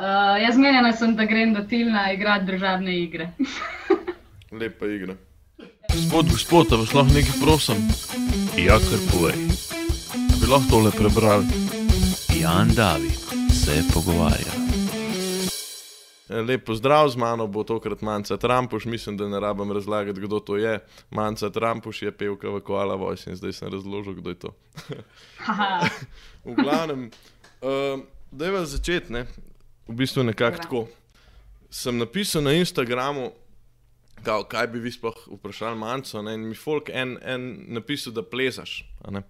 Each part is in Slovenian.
uh, jaz zmenjena sem, da grem do Tilna igrati državne igre. Lepa igra. Gospod, gospod, a vas lahko nekaj prosim? Ja, kar povej. Bi lahko tole prebrali? Jan David se pogovarja. E, Lep pozdrav z mano bo tokrat Manca Trampuš, mislim, da ne rabim razlagati, kdo to je. Manca Trampuš je pevka v Koala Voice in zdaj sem razložil, kdo je to. V glavnem, uh, da je vas začeti, ne? V bistvu nekako tako. Sem napisal na Instagramu, kao, kaj bi vi sploh vprašali Manco, ne? in mi folk en, en napisal, da ne.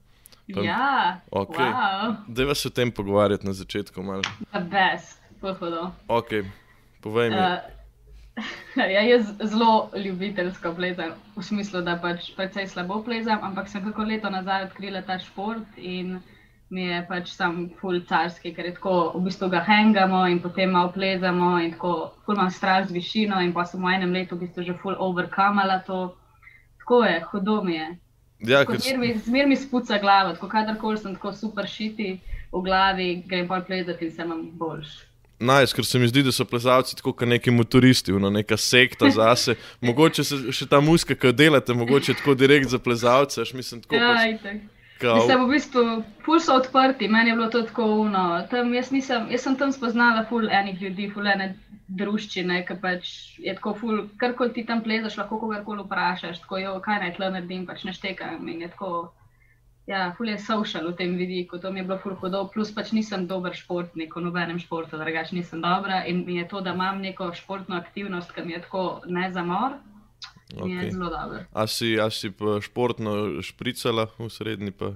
Pa- ja, Ok. wow, Da vas o tem pogovarjati na začetku. Best, pohodo. Ok, povej mi. Uh, ja, jaz zelo ljubiteljsko plezam, v smislu, da pač precej slabo plezam, ampak sem kako leto nazaj odkrila ta šport in mi je pač sam full carski, ker je tako, v bistvu ga hengamo in potem malo plezamo in tako, full imam strah z višino in pa sem v enem letu v bistvu že full overkamala to. Tako je, hudo mi je. ja, Kot ker, Zmer mi, zmer mi spuca glava, tako kadarkoli sem tako super šiti v glavi, grem pa plezati in se imam boljš. Najs, ker se mi zdi, da so plezalci tako kot neki motoristi, no, neka sekta zase. Mogoče se še ta muska, ki jo delate, mogoče tako direkt za plezalce, aš mislim tako. Ja, pač, itak. kao, Mislim, v bistvu, ful so odprti, meni je bilo to tako uno. Tam, jaz, nisem, jaz sem tam spoznala ful enih ljudi, ful ene druščine, ki pač je tako ful, karkoli ti tam plezaš, lahko kogarkoli vprašaš, tako jo, kaj naj tle naredim, pač ne štekam in je tako. Ja, ful je social v tem vidiku, to mi je bilo ful hudo, plus pač nisem dober športnik, v nobenem športu, drugače nisem dobra in mi je to, da imam neko športno aktivnost, ki mi je tako ne mi je zelo dobro. A si, a si pa športno špricala v srednji pa?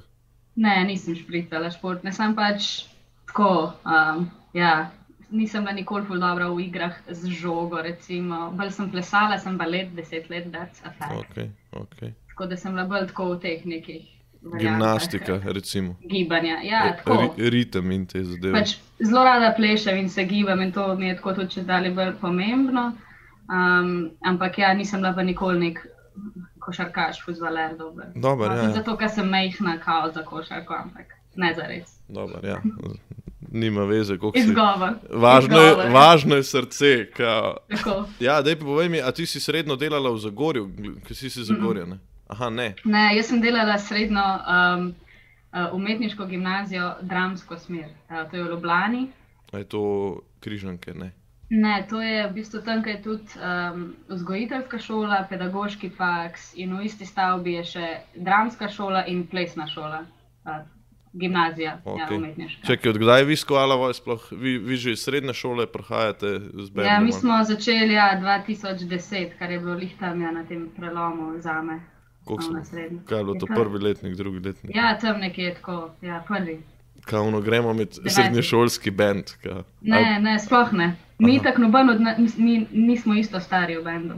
Ne, nisem špricala športne, sem pač tako. Um, ja, nisem bila nikoli ful dobra v igrah z žogo. Recimo. Bolj sem plesala, sem balet, deset let, that's a fact. Okay, okay. Tako da sem bila bolj tako v teh nekih. Gimnastika, recimo. Gibanja. Ja, tako. Ri, ritem in te zadeve. Pač zelo rada plešem in se gibam, in to mi je tako tudi če dalje bolj pomembno. Um, ampak ja, nisem bila pa nikoli nek košarkaš, fuzbaler, dober. Dober, ja, Razen ja. Zato, ker sem majhna, kao za košarko, ampak ne za res. Dobar, ja. Nima veze, koliko si. Izgovor. Važno je, Izgovor. važno je srce. Kao. Tako. Ja, daj pa povej mi, a ti si srednjo delala v Zagorju, ki si si Zagorja, ne? Aha, ne. Ne, jaz sem delala srednjo um, uh, umetniško gimnazijo, dramsko smer. Uh, to je v Ljubljani. A je to križanke, ne? Ne, to je v bistvu tam, kjer je tudi um, vzgojiteljska šola, pedagoški faks in v isti stavbi je še dramska šola in plesna šola. Uh, gimnazija, okay. ja, umetniška. Čakaj, odkdaj vi skoala voj sploh? Vi, vi že iz srednje šole prihajate z Berlina? Ja, mi smo začeli ja, 2010, kar je bilo lihtam ja, na tem prelomu za me. Kaj je bilo to Ja, prvi letnik, drugi letnik? Ja, tam nekje je tako, ja, prvi. Kaj ono gremo med srednješolski bend? Ne, ne, sploh ne. Mi tako noben od nas, mi nismo isto stari v bendu.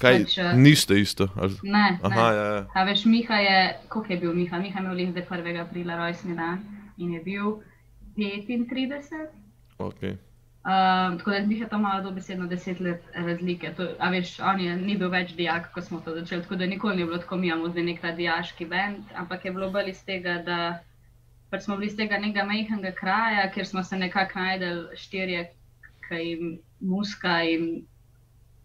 Kaj, pač, eh, niste isto? Ali? Ne, Aha, ne. ja, ja. A veš, Miha je, koliko je bil Miha? Miha je imel lih 1. aprila rojstni dan in je bil 35. Okay. Um, tako da je Miha tam malo dobesedno 10 let razlike. To, a veš, on je ni bil več dijak, ko smo to začeli, tako da nikoli ni bilo tako, mi imamo zdaj nek ta dijaški bend, ampak je bilo bolj iz tega, da pač smo bili iz tega nekega majhnega kraja, kjer smo se nekako najdel štirje, ki jim muska in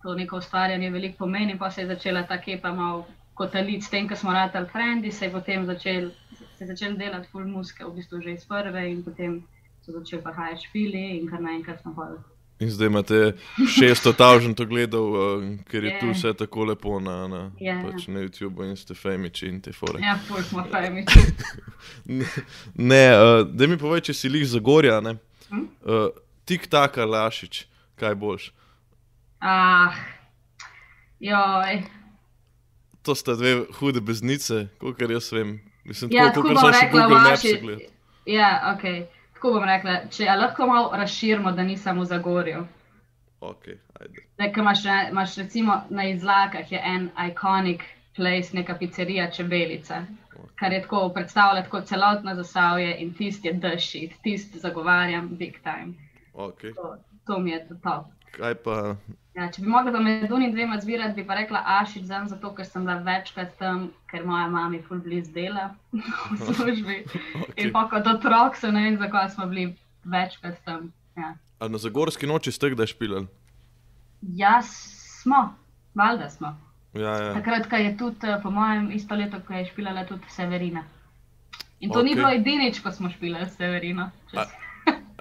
to neko ustvarjanje veliko pomeni, pa se je začela ta kepa malo kotaliti s tem, ko smo ratali frendi, se je potem začel, se je začel delati full muske, v bistvu že iz prve in potem so začeli prihajati špili in kar naenkrat smo pa. In zdaj imate 600 tavžent ogledov, uh, ker je Je. tu vse tako lepo na, na, Ja. pač na YouTubu in ste famiči in te fore. Ja, smo fajmi. Ne, ne uh, da mi povej, če si lih Zagorja, ne? Hm? Uh, tik taka Lašič, kaj boš? Ah, joj. To sta dve hude beznice, kolikor jaz vem. Mislim, Ja, tako, tako kolikor bom sem še rekla, Google Maps vaši. gledal. Ja. Tako bom rekla, če a lahko malo razširimo, da nisem v Zagorju. Ok, ajde. Da, ko imaš, imaš recimo na izlakah je en iconic place, neka pizzerija Čebelica, kar je tako predstavlja tako celotno zasavje in tisti je shit, tisti zagovarjam big time. Okay. To, to mi je to top. Kaj pa, Ja, če bi mogla pa med unimi dvema zbirati, bi pa rekla Ašič zam, zato ker sem bila večkrat tam, ker moja mama je full blizu dela v službi. Ok. In pa kot otrok, se ne vem, zakaj smo bili večkrat tam. Ja. A na Zagorski noči ste kdaj špilali? ja, smo, valjda smo. Ja, ja. Takrat, ko je tudi, eh, po mojem, isto leto, ko je špilala tudi Severina. In to okay. ni bilo edinič, ko smo špilali Severino. A- Čez-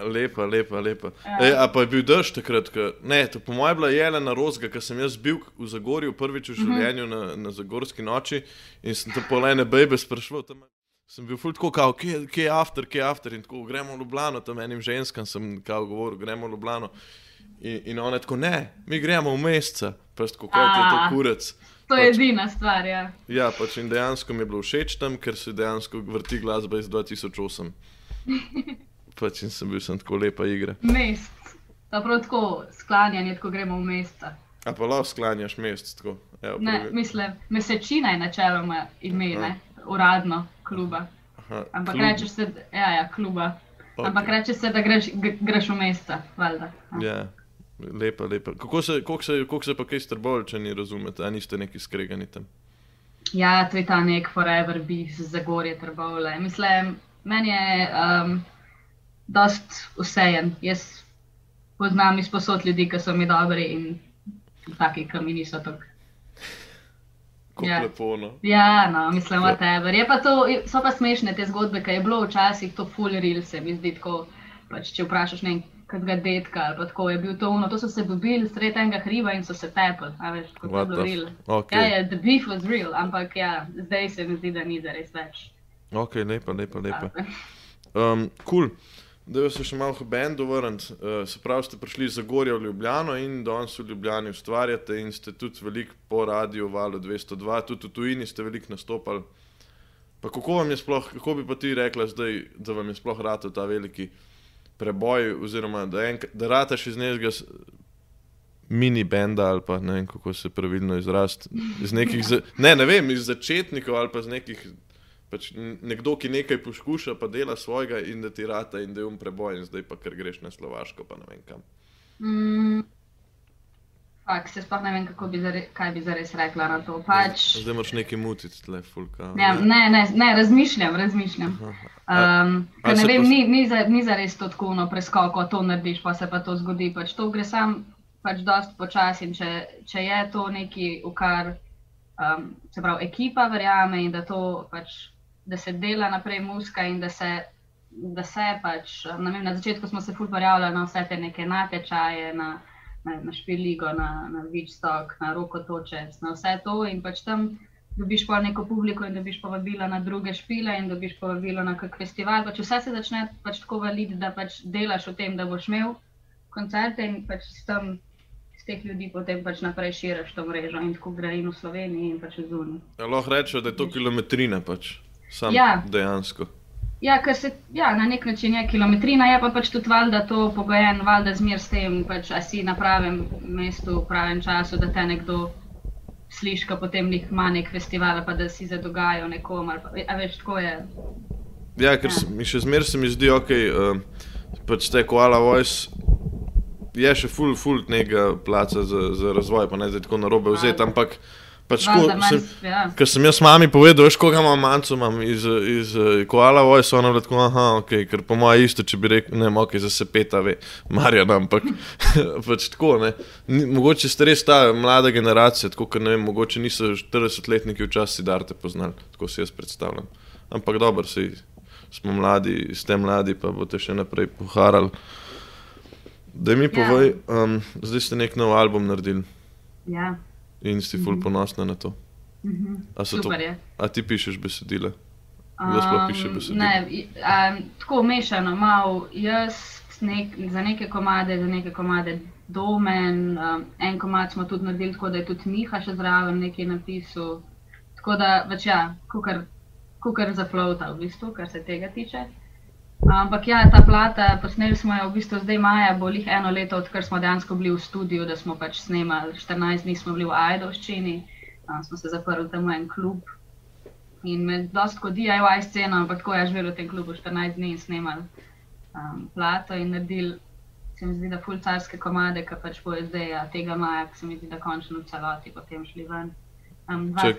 Lepa, lepa, lepa. Ja. E, a pa je bil dež takrat, ko, ne, to po mojem bila Jelena Rozga, ker sem jaz bil v Zagorju prvič v Mhm. življenju na, na Zagorski noči in sem tam polene bebe sprašval. Tam, sem bil ful tako, kao, kje, kje je after, kje je after in tako gremo v Ljubljano, tam enim ženskam sem kao govoril, gremo v Ljubljano. In, in ona je tako, ne, mi gremo v meseca, pa jaz tako, ti je to kurec. To je pač- edina stvar. Ja. Ja, pač in dejansko mi je bilo všeč tam, ker se dejansko vrti glasba iz 2008. Pač in sem bil sem tako lepa igra. Mest. Prav tako sklanjanje, ko gremo v mesta. A pa lahko sklanjaš mest tako. Evo, Ne, prvi- mislim, mesečina je načeloma ime, ne, uradno kluba. Aha, Ampak klub. rečeš se, ja, ja, kluba. Ok. Ampak rečeš se, da greš, greš v mesta, valjda. Ja, lepa, lepa. Kako se, koliko se, koliko se pa kaj strbolčani razumete, a niste neki skregani tam? Ja, to je ta nek forever beef Zagorje trbovle. Mislim, meni je um, dost vsejen. Jaz poznam izposod ljudi, ki so mi dobri in taki, ki mi niso tako. Kako Ja. lepo, no. Ja, no, mislim, whatever. Je pa to, so pa smešne te zgodbe, ki je bilo včasih to full real, se mi zdi tako. Pač, če vprašaš nekega detka ali pa tako je bil to uno, to so se dobili sred enega hriba in so se tepli, a veš, kot je What bilo real. f- ok. Ja, ja, the beef was real, ampak ja, zdaj se mi zdi, da ni zares več. Ok, lepa, lepa, lepa. Ja. Um, cool. Da se še malo k bendu vrniti. Uh, se pravi, ste prišli iz Zagorja v Ljubljano in danes v Ljubljani ustvarjate in ste tudi veliko po radiju Valu 202, tudi v tujini ste veliko nastopali. Pa kako vam je sploh, kako bi pa ti rekla zdaj, da vam je sploh rado ta veliki preboj, oziroma da, enk, da rataš iz nekega s- mini benda ali pa ne vem, kako se pravilno izraziti. Iz nekih, za, ne, ne vem, iz začetnikov ali pa iz nekih pač nekdo, ki nekaj poskuša, pa dela svojega in da ti rata in da je um preboj, in zdaj pa kar greš na Slovaško, pa ne vem kam. Mm, fak, se sploh ne vem, bi zare, kaj bi zares rekla na to. Pač, Zdaj moraš nekaj mutiti, tle, fulka. ne, ne, ne, ne, razmišljam, razmišljam. Um, a se ne vem, pa ni, ni, za, ni zares to tako no, preskoko, to narediš, pa se pa to zgodi. Pač to gre sam pač dost počasi in če, če je to nekaj, v kar um, se pravi ekipa verjame in da to pač, da se dela naprej muska in da se, da se pač, vem, na začetku smo se ful prijavljali na vse te neke natečaje, na, na, na špiligo, na, na Vičstok, na Rokotočec, na vse to in pač tam dobiš pa neko publiko in dobiš povabilo na druge špile in dobiš povabilo na kak festival. Pač vse se začne pač tako valiti, da pač delaš v tem, da boš imel koncerte in pač s tem, s teh ljudi potem pač naprej širiš to mrežo in tako gre in v Sloveniji in pač v zuniji. Ja, lahko rečeš, da je to kilometrina, pač. Sam Ja. dejansko. Ja, ker se ja, na nek način je kilometrina, je pa pač tudi valjda to pogojen, valjda zmer s tem, pač, a si na pravem mestu, v pravem času, da te nekdo sliši, ko potem nek ima nek festival, pa da si zadogajajo nekom. Ali pa, a veš, tako je. Ja, ker Ja. mi še zmeraj se mi zdi, ok, um, pač te koala voice. Je še full, full nekega placa za, za razvoj, pa ne zdaj tako na robe vzeti, ampak pač tako, sem, manj- ja. Ker sem jaz mami povedal, veš, koga imam manjco, imam iz, iz uh, koala voice, ona je bila tako, aha, ok, ker po mojem isto, če bi rekel, ne, ok, za se peta ve, Marjan, ampak pač tako, ne. Mogoče ste res ta mlada generacija, tako, ker ne vem, mogoče niso 40-letniki včasih Darte poznali, tako si jaz predstavljam. Ampak dobro, si smo mladi, ste mladi, pa boste še naprej poharali. Da mi Ja. povej, um, zdaj ste nek nov album naredili Ja. In si ful ponosna na to. Mhm. A so to- je. A ti pišeš besedila? Kdo sploh piše besedila? Ne, i- um, tako mešano, malo jaz nek, za neke komade, za neke komade domen, um, en komad smo tudi naredili tako, da je tudi Miha še zraven nekaj napisal. Tako da, pač ja, kukar, kukar zaflota v bistvu, kar se tega tiče. Ampak ja, ta plata, posneli smo jo v bistvu zdaj maja, bo jih eno leto, odkar smo dejansko bili v studiu, da smo pač snemali, 14 dni smo bili v Ajdovščini, um, smo se zaprli tam v en klub, In med dostko DIY sceno, ampak tako je živelo v tem klubu 14 dni in snemali um, plato in naredili, se mi zdi, da fulcarske komade, ki pač bojo zdaj ja, tega maja, ki se mi zdi, da končno v celoti potem šli ven. Um, pač.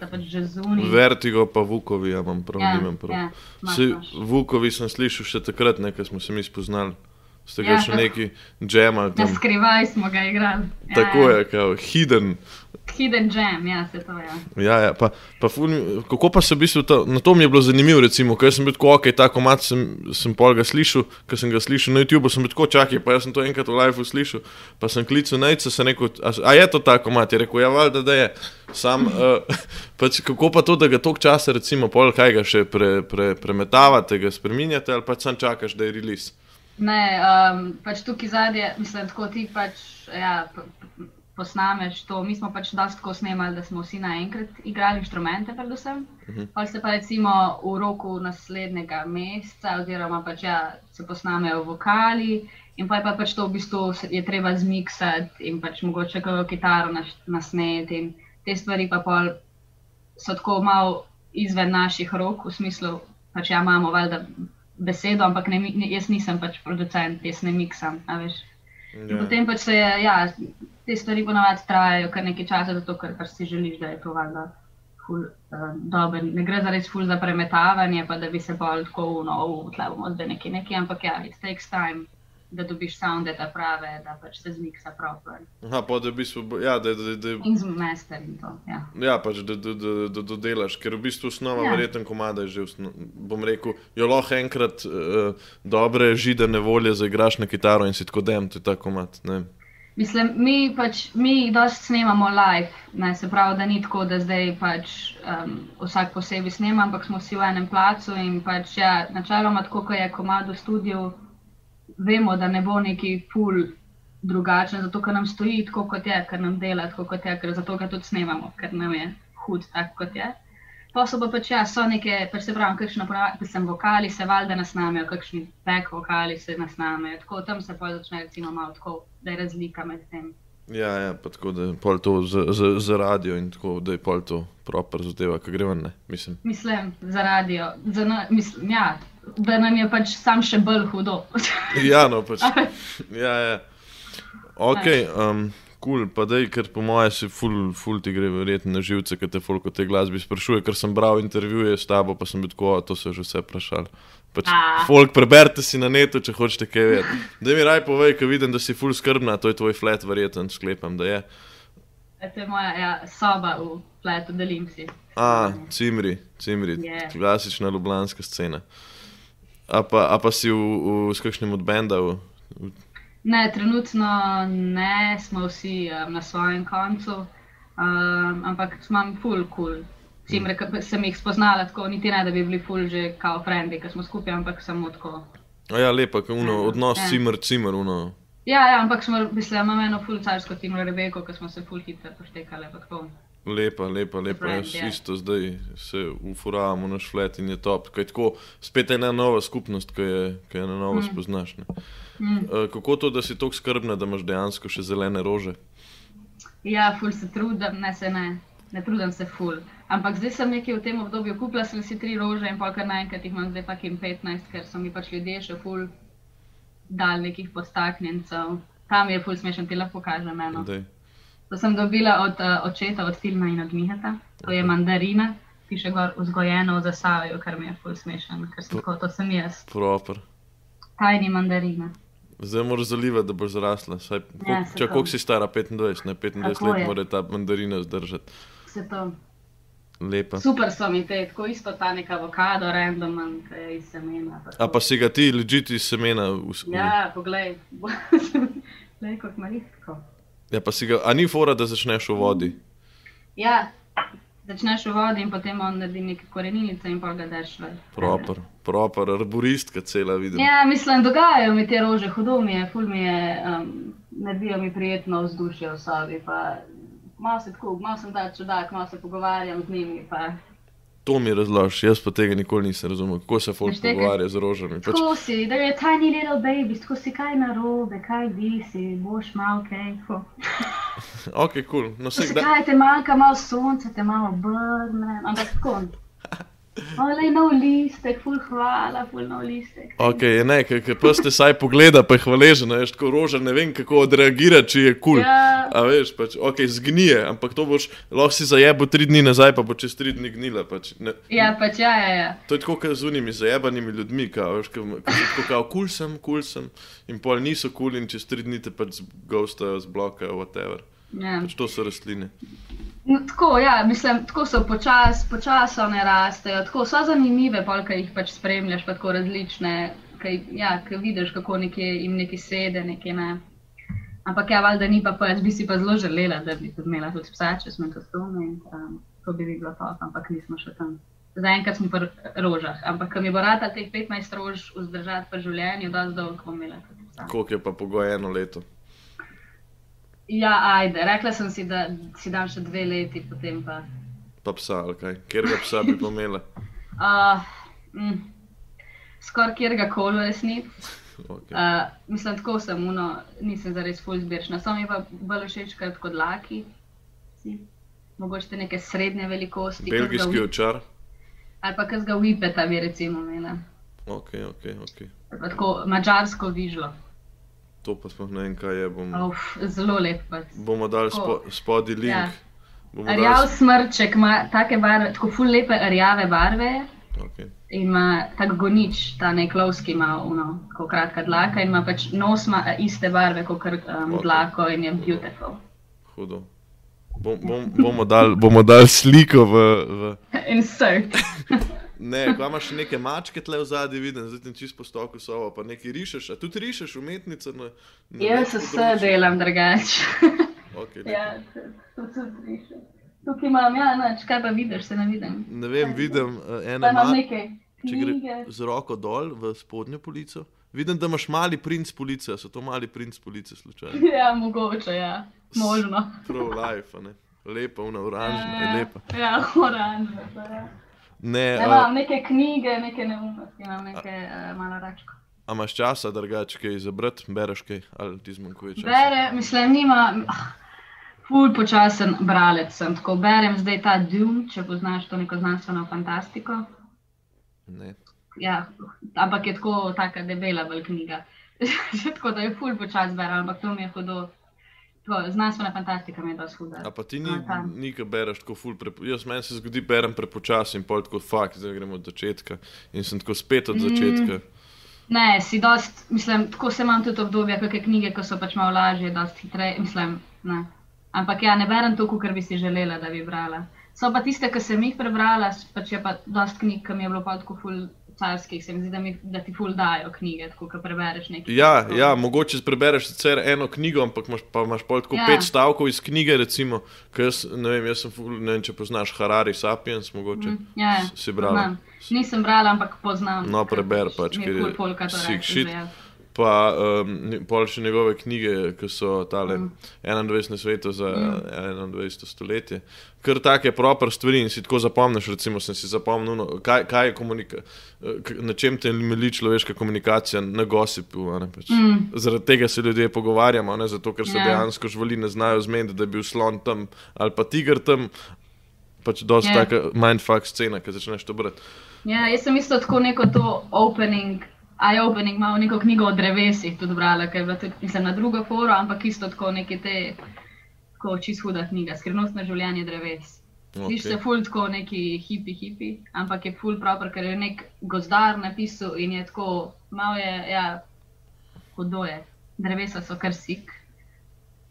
Vertigo pa Vukovi, ja imam prav, Ja, nimam prav. ja, imaš. Vukovi sem slišal še takrat, ne, ko smo se mi spoznali. Ste ga Ja, še neki džemal Na tam. skrivaj smo ga igrali. Ja, Tako ja. je, kao, hidden. Hidden jam, ja, se to je. Ja, ja, pa, pa ful, kako pa se v bistvu to, na to mi je bilo zanimivo, recimo, ker sem bil tako, ok, ta komat sem, sem pol ga slišal, ker sem ga slišal na YouTubu, sem bil tako čakaj, pa jaz sem to enkrat v liveu slišal, pa sem klical najce, sem rekel, a, a je to ta komat, je rekel, ja, valjda, da je. Sam, uh, pač, kako pa to, da ga toliko časa, recimo, pol kaj ga še pre, pre, premetavate, ga spreminjate, ali pač sam čakaš, da je release. Ne, um, pač tukaj zadnje, mislim, tako ti pač ja, posnameš to. Mi smo pač dosti tako snemali, da smo vsi naenkrat igrali inštrumente, predvsem. Uh -huh. Pa se pa recimo v roku naslednjega meseca, oziroma pač ja, se posnamejo vokali. In pa je pa pač to v bistvu je treba zmiksati in pač mogoče kako kitaro naš- nasneti in te stvari pa pol so tako malo izven naših rok, v smislu, pač ja, imamo valjda besedo, ampak ne, ne, jaz nisem pač producent, jaz ne miksam. a veš. In Ja. Potem pač se je, ja, te stvari ponavadi trajajo kar nekaj časa, zato ker pač si želiš, da je to valjda ful uh, dobro. Ne gre za res ful za premetavanje, pa da bi se bolj tako uno, tle bomo zdaj neki neki, ampak ja, it takes time, da dobiš sounde ta prave, da pač se zmiksa proper Aha, pa da v bistvu, ja, da, da, da, in zmester in to. Ja. Ja, pač da, da, da, da dodelaš, ker v bistvu osnova, ja. Verjeten komada je že, osno, bom rekel, jo lahko enkrat uh, dobre židene volje zaigraš na kitaro in si tako dem, to je ta komad. Ne. Mislim, mi pač, mi jih dosti snemamo live, ne, se pravi, da ni tako, da zdaj pač um, vsak posebej snema, ampak smo vsi v enem placu in pač ja, načeloma tako, ko je komad v studiu, vemo, da ne bo neki ful drugačen, zato ker nam stoji tako, kot je, ker nam dela tako, kot je, ker zato ga tudi snemamo, ker nam je hud tak, kot je. Pa so pa pač, ja, so neke, pač se pravi, kakšno pravi, sem vokali, se valjda nasnamejo, kakšni back vokali se nasnamejo, tako tam se pa začne recimo malo tako, da je razlika med tem. Ja, ja, pa tako da je pol to za, za, za radio in tako, da je pol to proper zadeva, ki gre ven, ne, mislim. Mislim, za radio, za na, mislim, ja, da nam je pač sam še bolj hudo. Ja, no, pač. Ja, ja. Ok, um, kul, cool, pa dej, ker po mojem si ful, ful ti gre verjetno na živce, ker te folk o tej glasbi sprašuje, ker sem bral intervjuje s tabo, pa sem bil tako, "O, to so že vse vprašali. Pač, folk, preberite si na netu, če hočete kaj vedeti. Da mi raj povej, ker vidim, da si ful skrbna, to je tvoj flat, verjeten, sklepam, da je. To je moja ja, soba v pletu, delim si. A, cimri, cimri, Je. klasična ljubljanska scena. A pa, a pa si v, v, s kakšnim od benda? V, v, Ne, trenutno ne, smo vsi um, na svojem koncu, um, ampak imam full cool. Cimre, ki sem jih spoznala tako, niti ne, da bi bili full že kao frendi, ki smo skupaj, ampak samo tako. a ja, lepa, uno, Ja, odnos ja. cimer, cimer, uno. Ja, ja ampak smo, mislim, imam eno full carsko Timro Rebeko, ki smo se full hitro poštekali. Lepa, lepa, lepa. Brand, Jaz ja. isto zdaj se ufuravamo naš flet in je top. Kaj tako, spet ena nova skupnost, ki je, ki je na novo mm. spoznaš. Ne. Mm. Uh, kako to, da si tako skrbna, da imaš dejansko še zelene rože? Ja, ful se trudim, ne se ne, ne trudim se ful. Ampak zdaj sem nekaj v tem obdobju, kupila sem si tri rože in pol kar naenkrat jih imam zdaj pakim 15, ker so mi pač ljudje še ful dal nekih podstaknjencev. Tam je ful smešen, ti lahko pokažem eno. Daj. To sem dobila od uh, očeta, od Tilma in od Mihata, to je mandarina, piše gor vzgojeno v zasavju, kar mi je ful smešen, ker sem tako, to sem jaz. Proper. Tajni mandarina. Zdaj moraš zalivati, da boš zrasla. Saj, Ja, koliko- se če koliko si stara, 25, ne 25 Tako let, je. mora ta mandarina zdržati. Vse to. Lepa. Super so mi te, tako isto ta neka avokado, je iz semena. pa A pa si ga ti ležiti iz semena? V, v, Ja, poglej. Glej, kot maristko. ja, pa si ga, a ni fora, da začneš v vodi? Ja, začneš v vodi in potem on naredi neke koreninice in pa ga daš ven. Proper, proper, arboristka cela vidim. Ja, mislim, dogajajo mi te rože, hudo mi je, ful mi je, um, naredijo mi prijetno vzdušje v sobi. Pa malo se tako, malo sem ta čudak, malo se pogovarjam z njimi. Pa. To mi razložiš, jaz pa tega nikoli nisem razumel, kako se folk Veš, te, kaj- pogovarja z rožami. Pač, Tako si, da je tiny little baby, tako si kaj narobe, kaj bi si, boš malo kaj. Ok, kul, cool. no se kdaj. kaj te manjka, malo sonca, te malo brne, ampak tako. Ole, nov listek, ful hvala, ful nov listek. Ok, ne, ker pa ste saj pogleda, pa je hvaležen, veš, tako roža, ne vem, kako odreagira, če je kul. Cool. Ja. A veš, pač, ok, zgnije, ampak to boš lahko si zajebo tri dni nazaj, pa bo čez tri dni gnila. Pač, ne. Ja, pač ja, ja, ja. To je tako, kot z unimi zajebanimi ljudmi, kao, veš, ko, ko kao, kul sem, kul sem, in pol niso kul in čez tri dni te pač ghostajo, zblokajo, whatever. ja. Pač to so rastline. No, tako, ja, mislim, tako so počasi, počasi one rastejo, tako so zanimive, polka jih pač spremljaš, pa tako različne, ki ja, ki vidiš, kako nekje jim neki sede, nekje ne. Ampak ja, valjda ni pa, pa jaz bi si pa zelo želela, da bi tudi imela tudi psa, če smo to stone in um, to bi bilo to, ampak nismo še tam. Zaenkrat smo pri rožah, ampak mi bo rata teh 15 rož vzdržati v življenju, da zdolgo bom imela. Koliko je pa pogoj eno leto? Ja, ajde, rekla sem si, da si dam še dve leti, potem pa. Pa psa, ali kaj? Ker ga psa bi pomela. Uh, mm, Skoraj kjer koli v resnici. Okay. Uh, mislim, tako sem, uno, nisem zares full zbirčna. Sam je pa bolj všeč kot laki. Si. Mogoče te neke srednje velikosti. Belgijski očar. Ali pa kazga vipeta bi recimo imela. Ok, ok, ok. Ali pa Tako mačarsko vižlo. To pa sploh ne vem, kaj je. Bom, Uf, zelo lep. pač. bomo dali spo, spodaj link. Ja. Bomo Rjav dali, smrček ima take barve, tako full lepe rjave barve. okay. In ima tak gonič, ta nek lovski ima uno, tako kratka dlaka in ima pač nos ima eh, iste barve kot um, Ok. dlako in je beautiful. Hudo. Bom, bom, bomo dali dal sliko v. v... Insert. Ne, ko imaš neke mačke tle v zadnji, vidim, zdaj ti čisto postoku sovo, pa nekaj rišeš, a tudi rišeš umetnice. Na, na Jaz vse delam drugače. Okay, ja, to tudi rišem. Tukaj imam, ja, noč, kaj pa vidiš, se ne vidim. ne vem, vidim Pa eno imam ma, nekaj če gre z roko dol v spodnjo polico. Vidim, da imaš mali princ police, so to mali princ police slučajno. Ja, mogoče, ja. Možno. Prav life, ne. Lepa, una oranžna, je lepa. Ja, oranžna. ja. Ne, Ne, a, imam neke knjige, neke neumnosti, imam neke uh, malo račko. a imaš časa, drugače kaj zabrati, bereš kaj, ali ti zmanjkuje časa? Bere, mislim, nima. ah, Ful počasen bralec sem, tako berem zdaj ta Dune, če poznaš to neko znanstveno fantastiko. Ne. Ja, ampak je tako, taka debela bolj knjiga. tako da je ful počas berem, ampak to mi je hudo. To, znanstvena fantastika mi je dosti huda. A pa ti ni, No, tam. ni ka bereš tako ful prepo... Jaz meni se zgodi, berem prepočasi in pol tako fakt, zdaj gremo od začetka. In sem tako spet Mm. od začetka. Ne, si dost, mislim, tako se imam tudi obdobja, kakšne knjige, ko so pač malo lažje, dosti hitreje, mislim, ne. Ampak ja, ne berem toliko, kar bi si želela, da bi brala. So pa tiste, ki sem jih prebrala, pač je pa dosti knjig, ki mi je bilo pa tako ful carskih, se mi zdi, da, mi, da ti ful dajo knjige, tako, ko prebereš nekaj. Ja, tako. ja, mogoče prebereš sicer eno knjigo, ampak imaš, pa imaš pol tako Ja. pet stavkov iz knjige, recimo, jaz ne vem, jaz sem ful, ne vem, če poznaš Harari Sapiens, mogoče. Mm, ja, ja, si poznam. Nisem brala, ampak poznam. No, preber pač, ker je ful polka to reče, shit. že, ja. Pa um, pol še njegove knjige, ki so tale Mm. 21. svetu za 21. stoletje. Kar take proper stvari in si tako zapomniš, recimo sem si zapomnil, no, kaj, kaj je komunikacija, na čem temelji človeška komunikacija na gosipu. Pač. Mm. Zaradi tega se ljudje pogovarjamo, ne, zato ker se Ja. dejansko živali ne znajo zmeniti, da je bil slon tam ali pa tiger tam. Pač dosti Ja. yeah. taka mindfuck scena, ki začneš to brati. Ja, jaz sem isto tako neko to opening, eye-opening, malo neko knjigo o drevesih tudi brala, ker je bila tudi, mislim, na drugo foro, ampak isto tako neke te, tako čist huda knjiga, skrivnostno življenje dreves. Sliši se ful tako neki hipi, hipi, ampak je ful proper, ker je nek gozdar napisal in je tako, malo je, ja, hudo je. Drevesa so kar sik.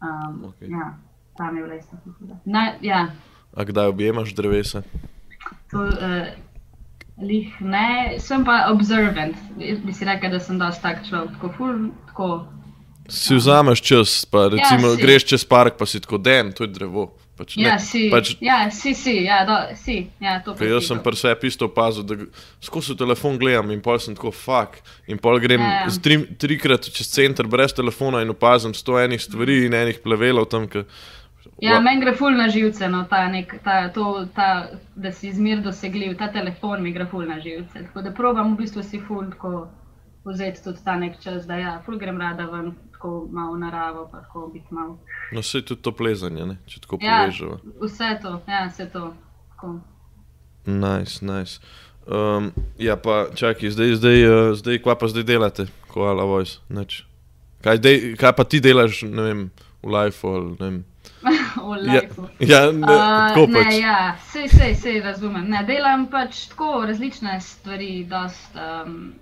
Um, okay. Ja, tam je bila isto huda. Na, ja, A kdaj objemaš drevesa? To, uh, lih ne, sem pa observant. Jaz bi si rekel, da sem dosti tak človek, tako ful, tako. Si vzameš čas, pa recimo, si. greš čez park, pa si tako den, to je drevo. Pač ne, Ja, si, pač, ja, si, si, ja, do, si, ja, to pa Ker jaz sem pri sebi isto opazil, da skozi telefon gledam in pol sem tako fuk. In pol grem Ja, ja. tri, trikrat čez center brez telefona in opazim sto enih stvari in enih plevelov tam. Ke, Ja, Wa- meni gre ful na živce, no, ta nek, ta, to, ta, da si zmer dosegljiv, ta telefon mi gre ful na živce. Tako da probam v bistvu si ful tako vzeti tudi ta nek čas, da ja, ful grem rada ven, tako malo v naravo, pa tako biti malo. No, vse je tudi to plezanje, ne? če tako Ja, povežemo. vse to, ja, vse to. Tako. Nice, nice. Um, ja, pa čakaj, zdaj, zdaj, uh, zdaj, kva pa zdaj delate, koala voice, nič. Kaj, kaj pa ti delaš, ne vem, v life ali ne vem. Ja, ja ne, Uh, ne, pač. ja, sej, sej, sej razumem. Ne, delam pač tako različne stvari, dost, um,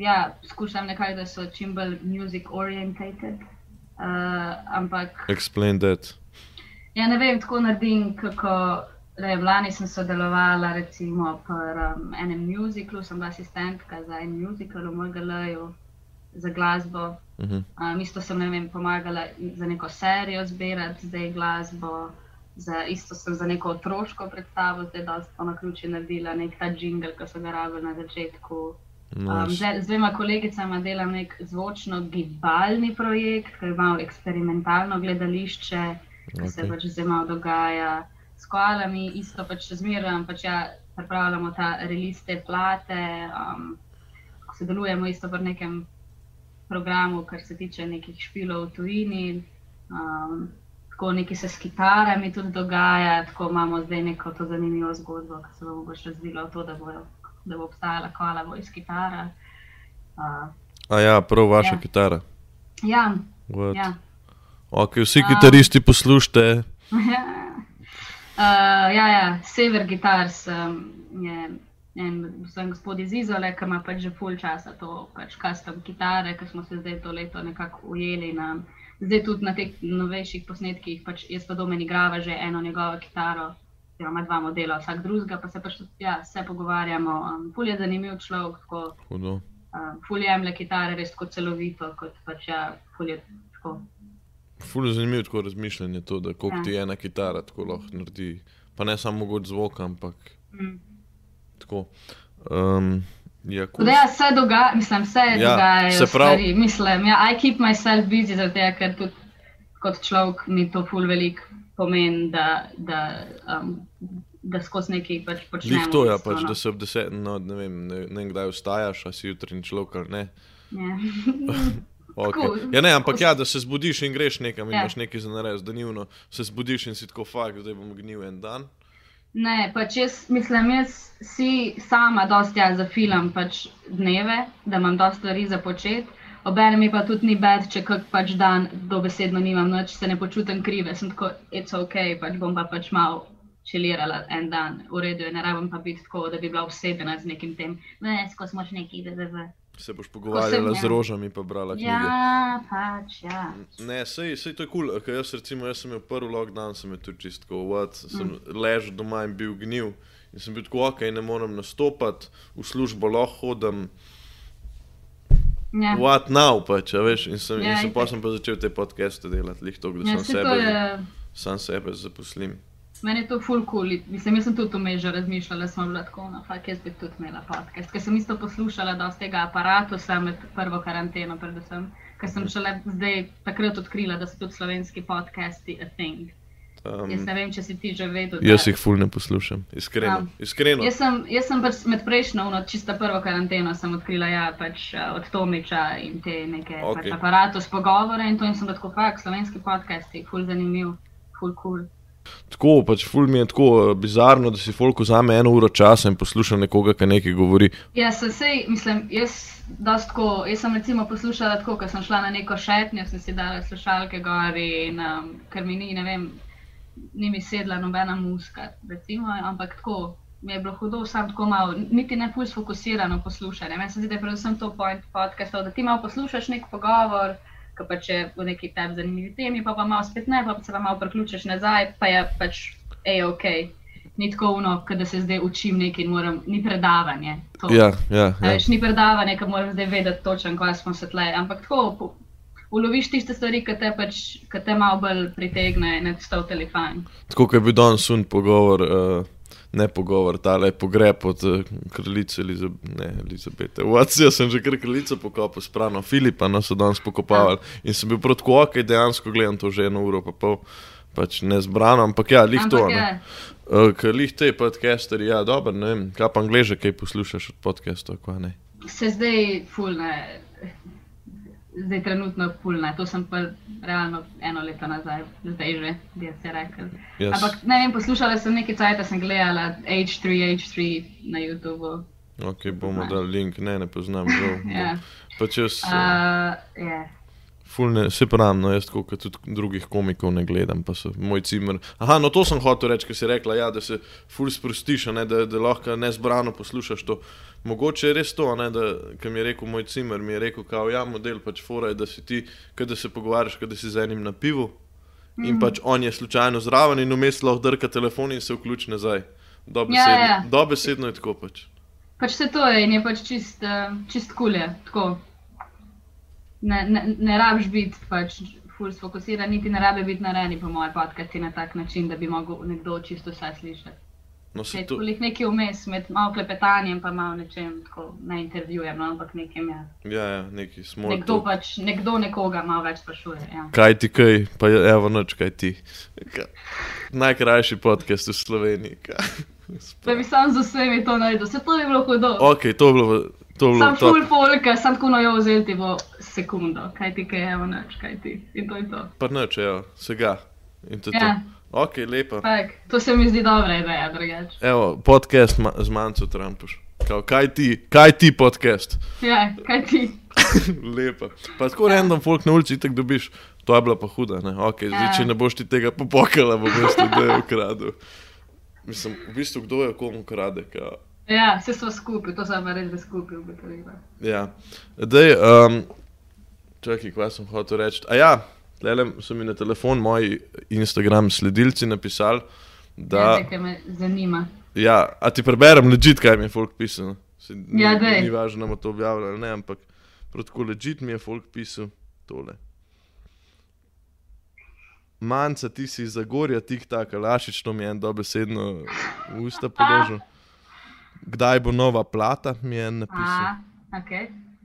ja, skušam nekako, da so čim bolj music orientated. Uh, ampak, Explain that. ja, ne vem, tako naredim, kako. Ne, lani sem sodelovala recimo pri um, enem muziklu, sem bila asistentka za en muzikal v MGL-ju za glasbo. Uh -huh. Um, isto sem ne vem, pomagala za neko serijo zbirati, zdaj glasbo. Za, isto sem za neko otroško predstavo, zdaj dosta po naključju naredila nek ta jingle, ki so ga rabili na začetku. Um, zdaj, z dvema kolegicama delam nek zvočno-gibalni projekt, ki malo eksperimentalno gledališče, ki se pač zdaj malo dogaja. S koalami isto pač zmeraj, pač ja, pripravljamo ta release te plate, um, sodelujemo isto v nekem programu, kar se tiče nekih špilov v tujini. Um, tako nekaj se s kitarami tudi dogaja, tako imamo zdaj neko to zanimivo zgodbo, ki se bo mogoče razvila v to, da, bojo, da bo obstajala koala voice kitara. Uh, A ja, prav vaša Ja. kitara. ja, What? ja. Ok, vsi A. kitaristi poslušajte. Uh, ja, ja, Sever Guitars um, je en sem gospod iz Izole, ki ima pač že full časa to pač custom kitare, ki smo se zdaj to leto nekako ujeli. Na, zdaj tudi na teh novejših posnetkih, pač jaz pa domen igrava že eno njegovo kitaro, oziroma dva modela, vsak drugega, pa se pač ja, se pogovarjamo. Um, ful je zanimiv človek, tako Hudo. um, ful jemlje kitare res tako celovito, kot pač ja, ful je tako. Ful je zanimivo tako razmišljanje, to, da koliko Ja. ti ena kitara tako lahko naredi. Pa ne samo mogoče zvok, ampak Mm. Tako. Um, ja, Da, ja, se dogaja, mislim, vse Ja, ja, dogajajo se pravi-. Mislim, ja, I keep myself busy, zato ker tudi kot človek mi to ful velik pomeni, da, da, um, da skozi nekaj pač počnemo. Lih to je, bistvu, pač, no. da se ob deset, no, ne vem, ne, ne vem kdaj vstajaš, a si jutri človek ali ne. Ja. Okay. Ja, ne, ampak ja, da se zbudiš in greš nekam, in Ja. imaš nekaj za narediti, da nivno se zbudiš in si tako fakt, zdaj bom gnil en dan. Ne, pač jaz mislim, jaz si sama dosti ja, zafilam pač dneve, da imam dosti stvari za početi. Obenem mi pa tudi ni bed, če kak pač dan dobesedno nimam noč, se ne počutim krive, sem tako, it's ok, pač bom pa pač malo čilirala en dan, v redu je, ne rabim pa biti tako, da bi bila vsebena z nekim tem, ne, skozi moč neki, da da. Se boš pogovarjala z ja. rožami, pa brala knjige. Ja, pač, ja. Ne, sej, sej to je kul, cool. jaz recimo, jaz sem imel prvi lockdown, sem je tudi čistko, what, sem mm. ležal doma in bil gnil. In sem bil tako, ok, ne morem nastopati, v službo lahko hodim, ja. what now pač, a veš. In sem, Ja, in sem, pa sem pa začel te podcaste delati, lih to, da ja sem sebe, je. sam sebe zaposlim. Meni je to ful cool, mislim, jaz sem tudi vmes že razmišljala, smo bila tako, no, fakt, jaz bi tudi imela podcast, ker sem isto poslušala dosti tega aparata med prvo karanteno, predvsem, ker sem šele zdaj takrat odkrila, da so tudi slovenski podcasti a thing. Um, Jaz ne vem, če si ti že vedel. jaz da- jih ful ne poslušam, iskreno. Ja. iskreno. Jaz sem, jaz sem pač med prejšnjo, no, čisto prvo karanteno, sem odkrila ja, pač, eh, od Tomiča in te neke okay. Pač, aparatus pogovore in to in sem tako, fakt, slovenski podcasti, ful zanimiv, ful cool. Tako, pač ful mi je tako eh, bizarno, da si folk vzame eno uro časa in posluša nekoga, ki nekaj govori. Ja, se sej, mislim, jaz, tako, jaz sem recimo poslušala tako, ko sem šla na neko šetnjo, sem si dala slušalke gor in um, ker mi ni, ne vem, ni mi sedla nobena muska, recimo, ampak tako mi je bilo hudo, sam tako malo, niti ne puls fokusirano poslušanje. Meni se zdi, da je predvsem to point podcastov, da ti malo poslušaš nek pogovor, ki pa če v neki tebi zanimivi temi, pa pa malo spet ne, pa se pa malo priključiš nazaj, pa je pač, ej, ok. Ni tako uno, da se zdaj učim nekaj in moram, ni predavanje. To. Ja, ja, ja. Veš, ni predavanje, ki moram zdaj vedeti točno, kaj smo se tle. Ampak tako, uloviš tiste stvari, ki te, pač, ki te malo bolj pritegnejo in to v telefon. Tako kot je bil danes sun pogovor, uh, ne pogovor, tale pogreb od uh, kraljice Eliza ne, Elizabete. Vats, jaz sem že kar kraljico pokopal, sprano Filipa, no so danes pokopavali. In sem bil proti ok, dejansko gledam to že eno uro pa pol. Pač ne zbrano, ampak ja, lih to. Ne. je, Uh, ker lih te podcasteri, ja, dobro, ne vem, kaj pa angleže, kaj poslušaš od podcastov, kaj ne. se zdaj fulne. Zdaj trenutno pulna. To sem pa realno eno leto nazaj, zdaj že, bi se rekel. Jaz, Ampak ne vem, poslušala sem nekaj cajt, sem gledala H3, H3 na YouTubu. ok, bomo dali link, ne, ne poznam, žal. Ja. Pač jaz, uh, Uh, yeah. Fulne, se pravim, no, jaz kot tudi drugih komikov ne gledam, pa so moj cimer. Aha, no to sem hotel reči, ker si rekla, ja, da se ful sprostiš, a ne, da, da lahko nezbrano poslušaš to. Mogoče je res to, ne, da, kar mi je rekel moj cimer, mi je rekel, kao, ja, model pač fora je, da si ti, kad da se pogovarjaš, kad da si z enim na pivu. In pač on je slučajno zraven in vmes lahko drka telefon in se vključi nazaj. Dobesedno, Ja, ja. dobesedno je tako pač. Pač se to je in je pač čist, uh, čist kulje. Tako. Ne, ne, ne rabiš biti pač ful sfokusiran, niti ne rabi biti narejeni po moje podcasti na tak način, da bi mogel nekdo čisto vse slišati. No, se Je to, to nekaj vmes med malo klepetanjem pa malo nečem, tako ne intervjujem, no, ampak nekem je. ja, ja, neki smo. Nekdo pač, nekdo nekoga malo več sprašuje. Ja. Kaj ti kaj, pa je, evo noč, kaj ti. Ka, najkrajši podcast v Sloveniji. Ka. Da bi sam z vsemi to naredil, se to bi bilo hudo. Ok, to je bilo, to je bilo Sam top. full folka, sam tako nojo vzel ti bo sekundo, kaj ti kaj je, noč, kaj ti. In to je to. Pa noč, evo, vsega. In to je Ja. to. Ok, lepa. Tak, to se mi zdi dobra ideja, drugače. Evo, podcast ma, z manjco Trumpuš. Kao, kaj ti, kaj ti podcast? Ja, kaj ti? Lepa. Pa tako random folk na ulici tako dobiš. To je bila pa huda, ne? Ok, zdaj, Ja. če ne boš ti tega popokala, bo v bistvu kdo je ukradel. Mislim, v bistvu kdo je komu ukrade, kao. Ja, vse smo skupaj, to sem res skupaj ugotovila. Ja, zdaj, um, čakaj, kaj sem hotel reči. A ja, tlele so mi na telefon moji Instagram sledilci napisali, Da. da. Nekaj me zanima. Ja, a ti preberem ležit, kaj mi je folk pisal. Ni, Ja, daj. ni važno, da bomo to objavili ali ne, ampak protko ležit mi je folk pisal tole. Manca, ti si iz Zagorja, tik tak, lašič, to mi je en dobesedno v usta položil. Kdaj bo nova plata, mi je napisal. A, ok.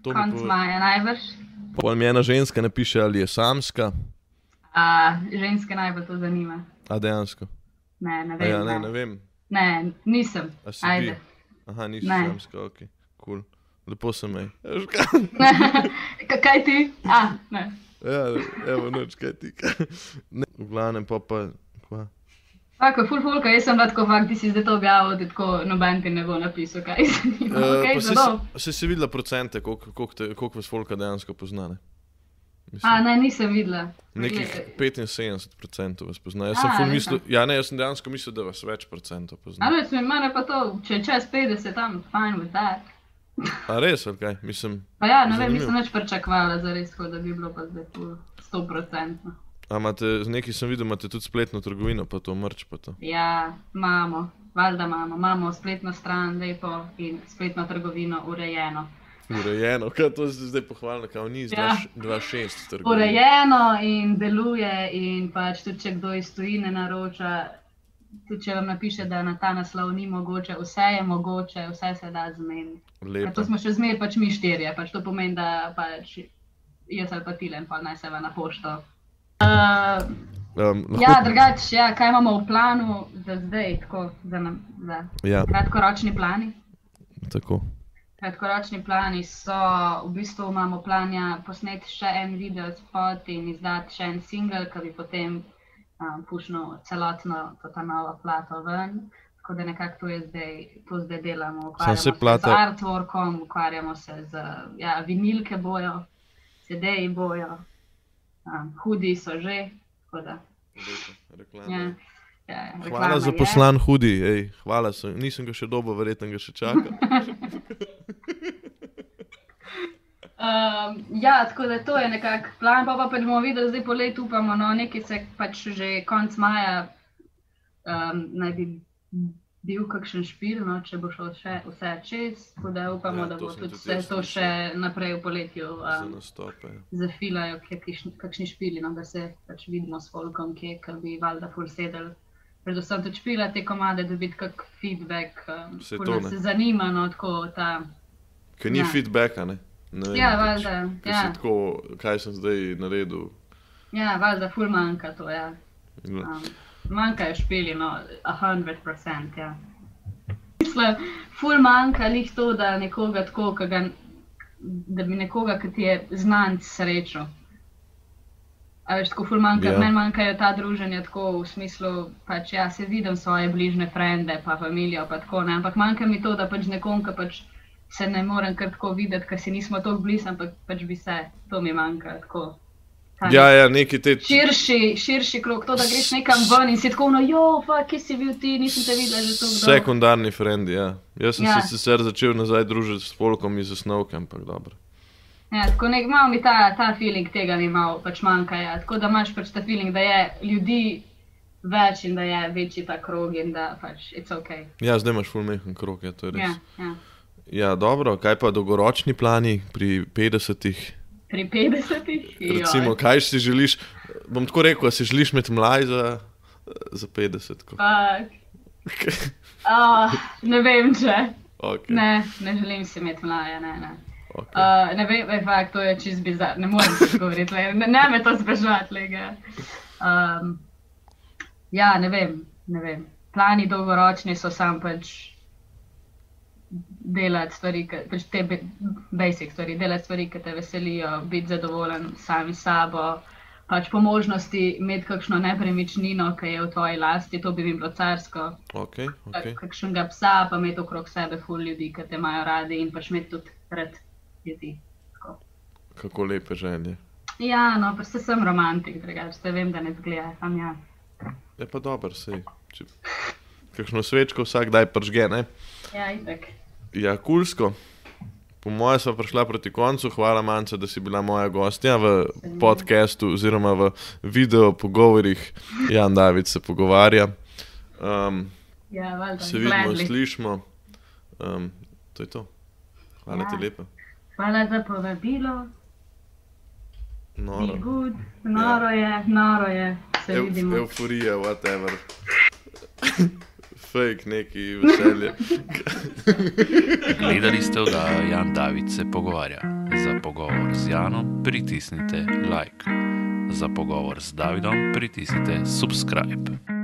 To mi Konc pove- maja najbrž. Pol mi ena ženska napiše, ali je samska, A, ženske najbolj to zanima. a dejansko. Ne, ne A vem. ja, ne, ne vem. ne, nisem. A Ajde. bi? Aha, nisi Ne. samska, ok, kul. Cool. Lepo se mej. Ka- kaj ti? A, ne. Ja, evo, noč, kaj ti. Ne, v glavnem pa pa. Kva? Tako, full fulka, jaz sem lahko fakt, ti si zdaj to objavil, da tako noben ti ne bo napisal, kaj se zanima. Uh, Okay, zelo. si, si videla procente, koliko te- koliko vas folka dejansko pozna? Ne? Mislim, A, ne, nisem videla. Nekih Glej, 75% vas pozna. Jaz sem A, ful res, mislil, ja, ne, jaz sem dejansko mislil, da vas več procentov pozna. A veš, mene pa to, če čez 50, tam, fine with that. A res, kaj? Mislim, Pa ja, ne vem, nisem več pričakovala za res, tako da bi bilo pa zdaj ful 100%. A imate, z nekaj sem videl, imate tudi spletno trgovino, pa to mrč, pa to. Ja, imamo, valjda imamo, imamo spletno stran lepo in spletno trgovino urejeno. Urejeno, kaj to je zdaj pohvalno, kao ni iz Ja. 2.6 trgovine. Urejeno in deluje, in pač tudi če kdo iz tujine naroča, tudi če vam napiše, da na ta naslov ni mogoče, vse je mogoče, vse se da zmeniti. Ja, to smo še zmeraj pač mi štirje, pač to pomeni, da pač jaz ali pa tilen, pa naj se va na pošto. Uh, Um, lahko, ja, drugače, ja, kaj imamo v planu za zdaj, tako za, nam, za ja, kratkoročni plani? tako. Kratkoročni plani so, v bistvu imamo planja posneti še en video spot in izdati še en single, ki bi potem um, pušnil celotno to ta novo plato ven. Tako da nekako to zdaj, to zdaj delamo. Ukvarjamo se se plata- z artworkom, ukvarjamo se z ja, vinilke bojo, CD-ji bojo, um, hudi so že. Reklama. Ja, ja, Hvala reklama za je. poslan hudi, ej, hvala, sem, nisem ga še dobo, verjetno ga še čakam. Um, ja, tako da to je nekako plan, pa, pa pač bomo videli, zdaj po letu upamo, no, nekaj se pač že konc maja um, naj bi bil kakšen špil, no, če bo šlo še vse čez, tako da upamo, Ja, da bo tudi vse to še naprej v poletju Za um, nastope. zafilajo, kakšni, kakšni špili, no, da se pač vidimo s folkom, ki ker bi valjda ful sedel. Predvsem tudi špila te komade, dobiti kak feedback, um, ful to ne. zanima, no, tako ta. Ker ni Ja. feedbacka, ne? ne vem, Ja, pač, valjda, ja. Tako, kaj sem zdaj naredil. Ja, valjda, ful manjka to, ja. Um, manjkajo špili, no, a hundred percent, ja. Mislim, ful manjka lih to, da nekoga tako, ga da bi nekoga, ki ti je znan, srečo. A veš, tako ful manjka, Ja. yeah. meni manjkajo ta druženja tako v smislu, pač ja, se vidim svoje bližnje frende, pa familijo, pa tako ne, ampak manjka mi to, da pač nekom, ki pač se ne morem kar tako videti, ker si nismo tako blizu, ampak pač bi se, to mi manjka, tako. Ja, ja, neki te. Širši, širši krok, to, da greš nekam ven in si tako, no, jo, pa kje si bil ti, nisem te videl že tako. Sekundarni frendi, ja. Jaz sem ja. Se sicer začel nazaj družiti s folkom iz osnovke, ampak dobro. Ja, tako nek, malo mi ta, ta feeling tega mi malo pač manjka. Ja. Tako da imaš pač ta feeling, da je ljudi več in da je večji ta krog in da pač it's ok. Ja, zdaj imaš fulmehen krok, ja, to je res. Ja. ja. ja, dobro, kaj pa dolgoročni plani pri 50-ih? Pri 50-ih. Recimo, kaj si želiš? Bom tako rekel, si želiš imeti mlaj za, za 50? ko? Fuck. Oh, ne vem, če. Okay. Ne, ne želim si imeti mlaja, ne. ne. Okay. Uh, ne vem, je fakt, to je čist bizar, ne morem se govoriti, le, ne, ne me to zbežati. Um, ja, ne vem, ne vem. Plani dolgoročni so sam pač delati stvari, pač te basic stvari, delati stvari, ki te veselijo, biti zadovoljen sami s sabo. Pač po možnosti imeti kakšno nepremičnino, ki je v tvoji lasti, to bi bilo carsko. Okay, okay. Kakšnega psa, pa imeti okrog sebe ful ljudi, ki te imajo radi in pač imeti tudi rad ljudi. Tako. Kako lepe želje. Ja, no, pa se sem romantik, drugače vem, da ne zgleda, tam ja. Je pa dobro, sej. Če... Kakšno svečko vsak daj pržge, ne? Ja, itek. Ja, kulsko. Po mojem smo prišla proti koncu. Hvala, Manca, da si bila moja gostja v podkastu oziroma v video pogovorih. Jan David se pogovarja. Um, Ja, valjda, se vidimo, gladly. slišimo. Um, to je to. Hvala Ja. ti lepa. Hvala za povabilo, Noro. good, noro je, noro je, se Eu, vidimo. euforija, whatever. Fake neki veselje. Gledali ste oddajo Jan David se pogovarja. Za pogovor z Janom pritisnite like. Za pogovor z Davidom pritisnite subscribe.